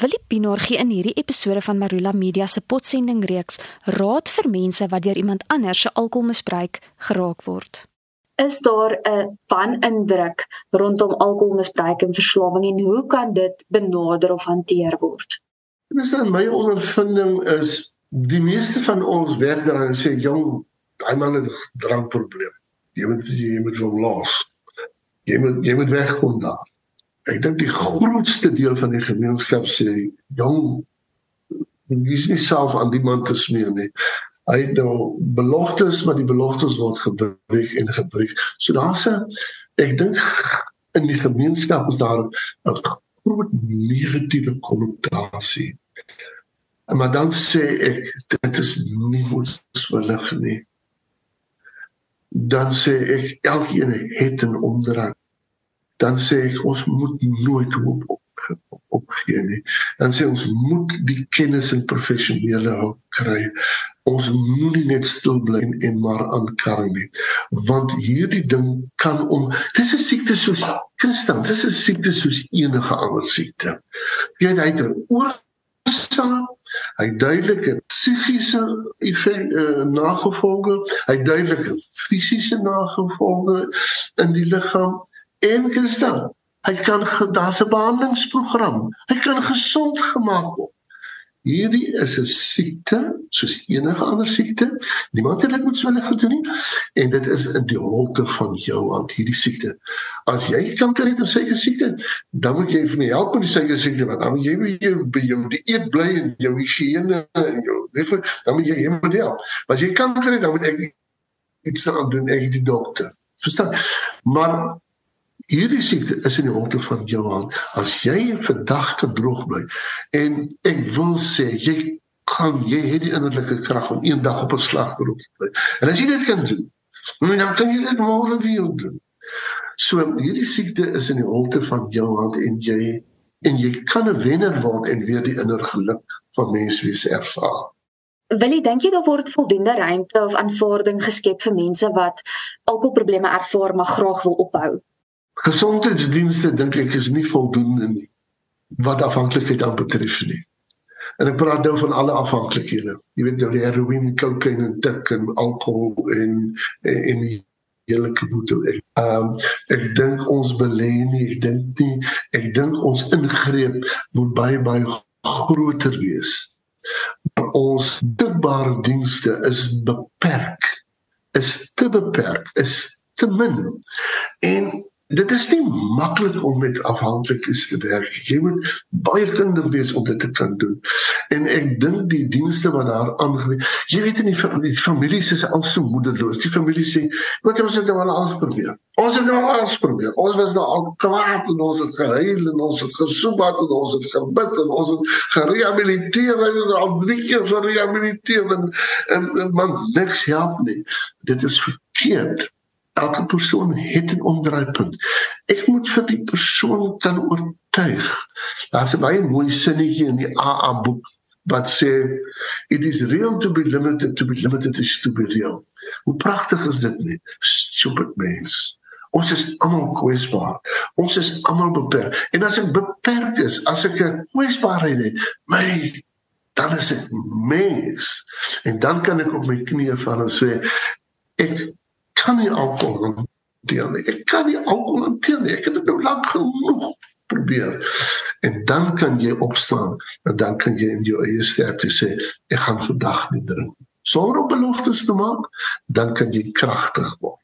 Willie Pinaar gee in hierdie episode van Marula Media se potsending reeks raad vir mense wat deur iemand anders se alkoholmisbruik geraak word. Is daar 'n wanindruk rondom alkoholmisbruik en verslawing en hoe kan dit benader of hanteer word? Dis dan my ondervinding is die meeste van ons werk daaraan sê jong, daai man het 'n drankprobleem. Jy moet jy moet hom los. Jy moet jy moet wegkom daar ek dink die grootste deel van die gemeenskap sê jong dis nie self aan die man te smeer nie. Hy het nou beloftes maar die beloftes word gebreek en gebreek. So daar's 'n ek dink in die gemeenskap is daar 'n groot negatiewe konnotasie. Maar dan sê ek dit is nie moedswillig nie. Dan sê ek elkeen het 'n omdraai dan sê ek ons moet nooit hoop op opgee nie. Dan sê ons moet die kennis en professionele hulp kry. Ons moenie net stil bly en, en maar aankar nie. Want hierdie ding kan om dis 'n siekte soos Christen, dis 'n siekte soos enige ander siekte. Jy weet hy het oorsaak Hy duidelike psigiese effek uh, nagevolge, hy duidelike fisiese nagevolge in die liggaam en Christen. Hy kan daar's 'n behandelingsprogram. Hy kan gesond gemaak word. Hierdie is 'n siekte soos enige ander siekte. Niemand het dit met swelle gedoen nie en dit is in die holte van jou hand hierdie siekte. As jy kanker het of seker siekte, dan moet jy vir my help met die seker siekte want dan moet jy by jou by jou die eet bly en jou higiëne en jou jy, dan moet jy hom help. Maar as jy kanker het, dan moet ek iets aan doen, ek die dokter. Verstaan? Maar hierdie siekte is in die holte van jou hand. As jy vandag kan droog bly en ek wil sê jy kan jy het die innerlike krag om eendag op 'n slag droog te bly. En as jy dit kan doen, dan kan jy dit môre weer doen. So hierdie siekte is in die holte van jou hand en jy en jy kan 'n wenner word en weer die inner geluk van menswees ervaar. Wil jy dink jy daar word voldoende ruimte of aanvaarding geskep vir mense wat alkoholprobleme ervaar maar graag wil ophou? Gesondheidsdienste dink ek is nie voldoende nie wat afhanklikheid aanbetref nie. En ek praat nou van alle afhanklikhede. Jy weet nou die heroïne, kokain en tik en alkohol en en hele kaboete. Ehm um, ek dink ons belê nie, ek dink nie, ek dink ons ingreep moet baie baie groter wees. Maar ons dikbare dienste is beperk. Is te beperk, is te min. En Dit is nie maklik om met afhanklikes te werk. Jy moet baie kundig wees om dit te kan doen. En ek dink die dienste wat daar aangebied, jy weet nie van die families is al so moederloos. Die familie sê, "Wat ons het nou al alles probeer. Ons het nou al alles probeer. Ons was nou al kwaad en ons het gehuil en ons het gesoebat en ons het gebid en ons het gerehabiliteer en ons het al drie keer gerehabiliteer en, en, en man niks help nie. Dit is verkeerd." Elke persoon het 'n omdraaipunt. Ek moet vir die persoon kan oortuig. Daar's 'n baie mooi sinnetjie in die AA boek wat sê it is real to be limited to be limited is to be real. Hoe pragtig is dit nie? Stupid mens. Ons is almal kwesbaar. Ons is almal beperk. En as ek beperk is, as ek 'n kwesbaarheid het, my dan is ek mens. En dan kan ek op my knieë val en sê ek kan nie alkohol hanteer nie. Ek kan nie alkohol hanteer nie. Ek het dit nou lank genoeg probeer. En dan kan jy opstaan en dan kan jy in jou eie sterkte sê ek gaan vandag nie drink. Sonder om beloftes te maak, dan kan jy kragtig word.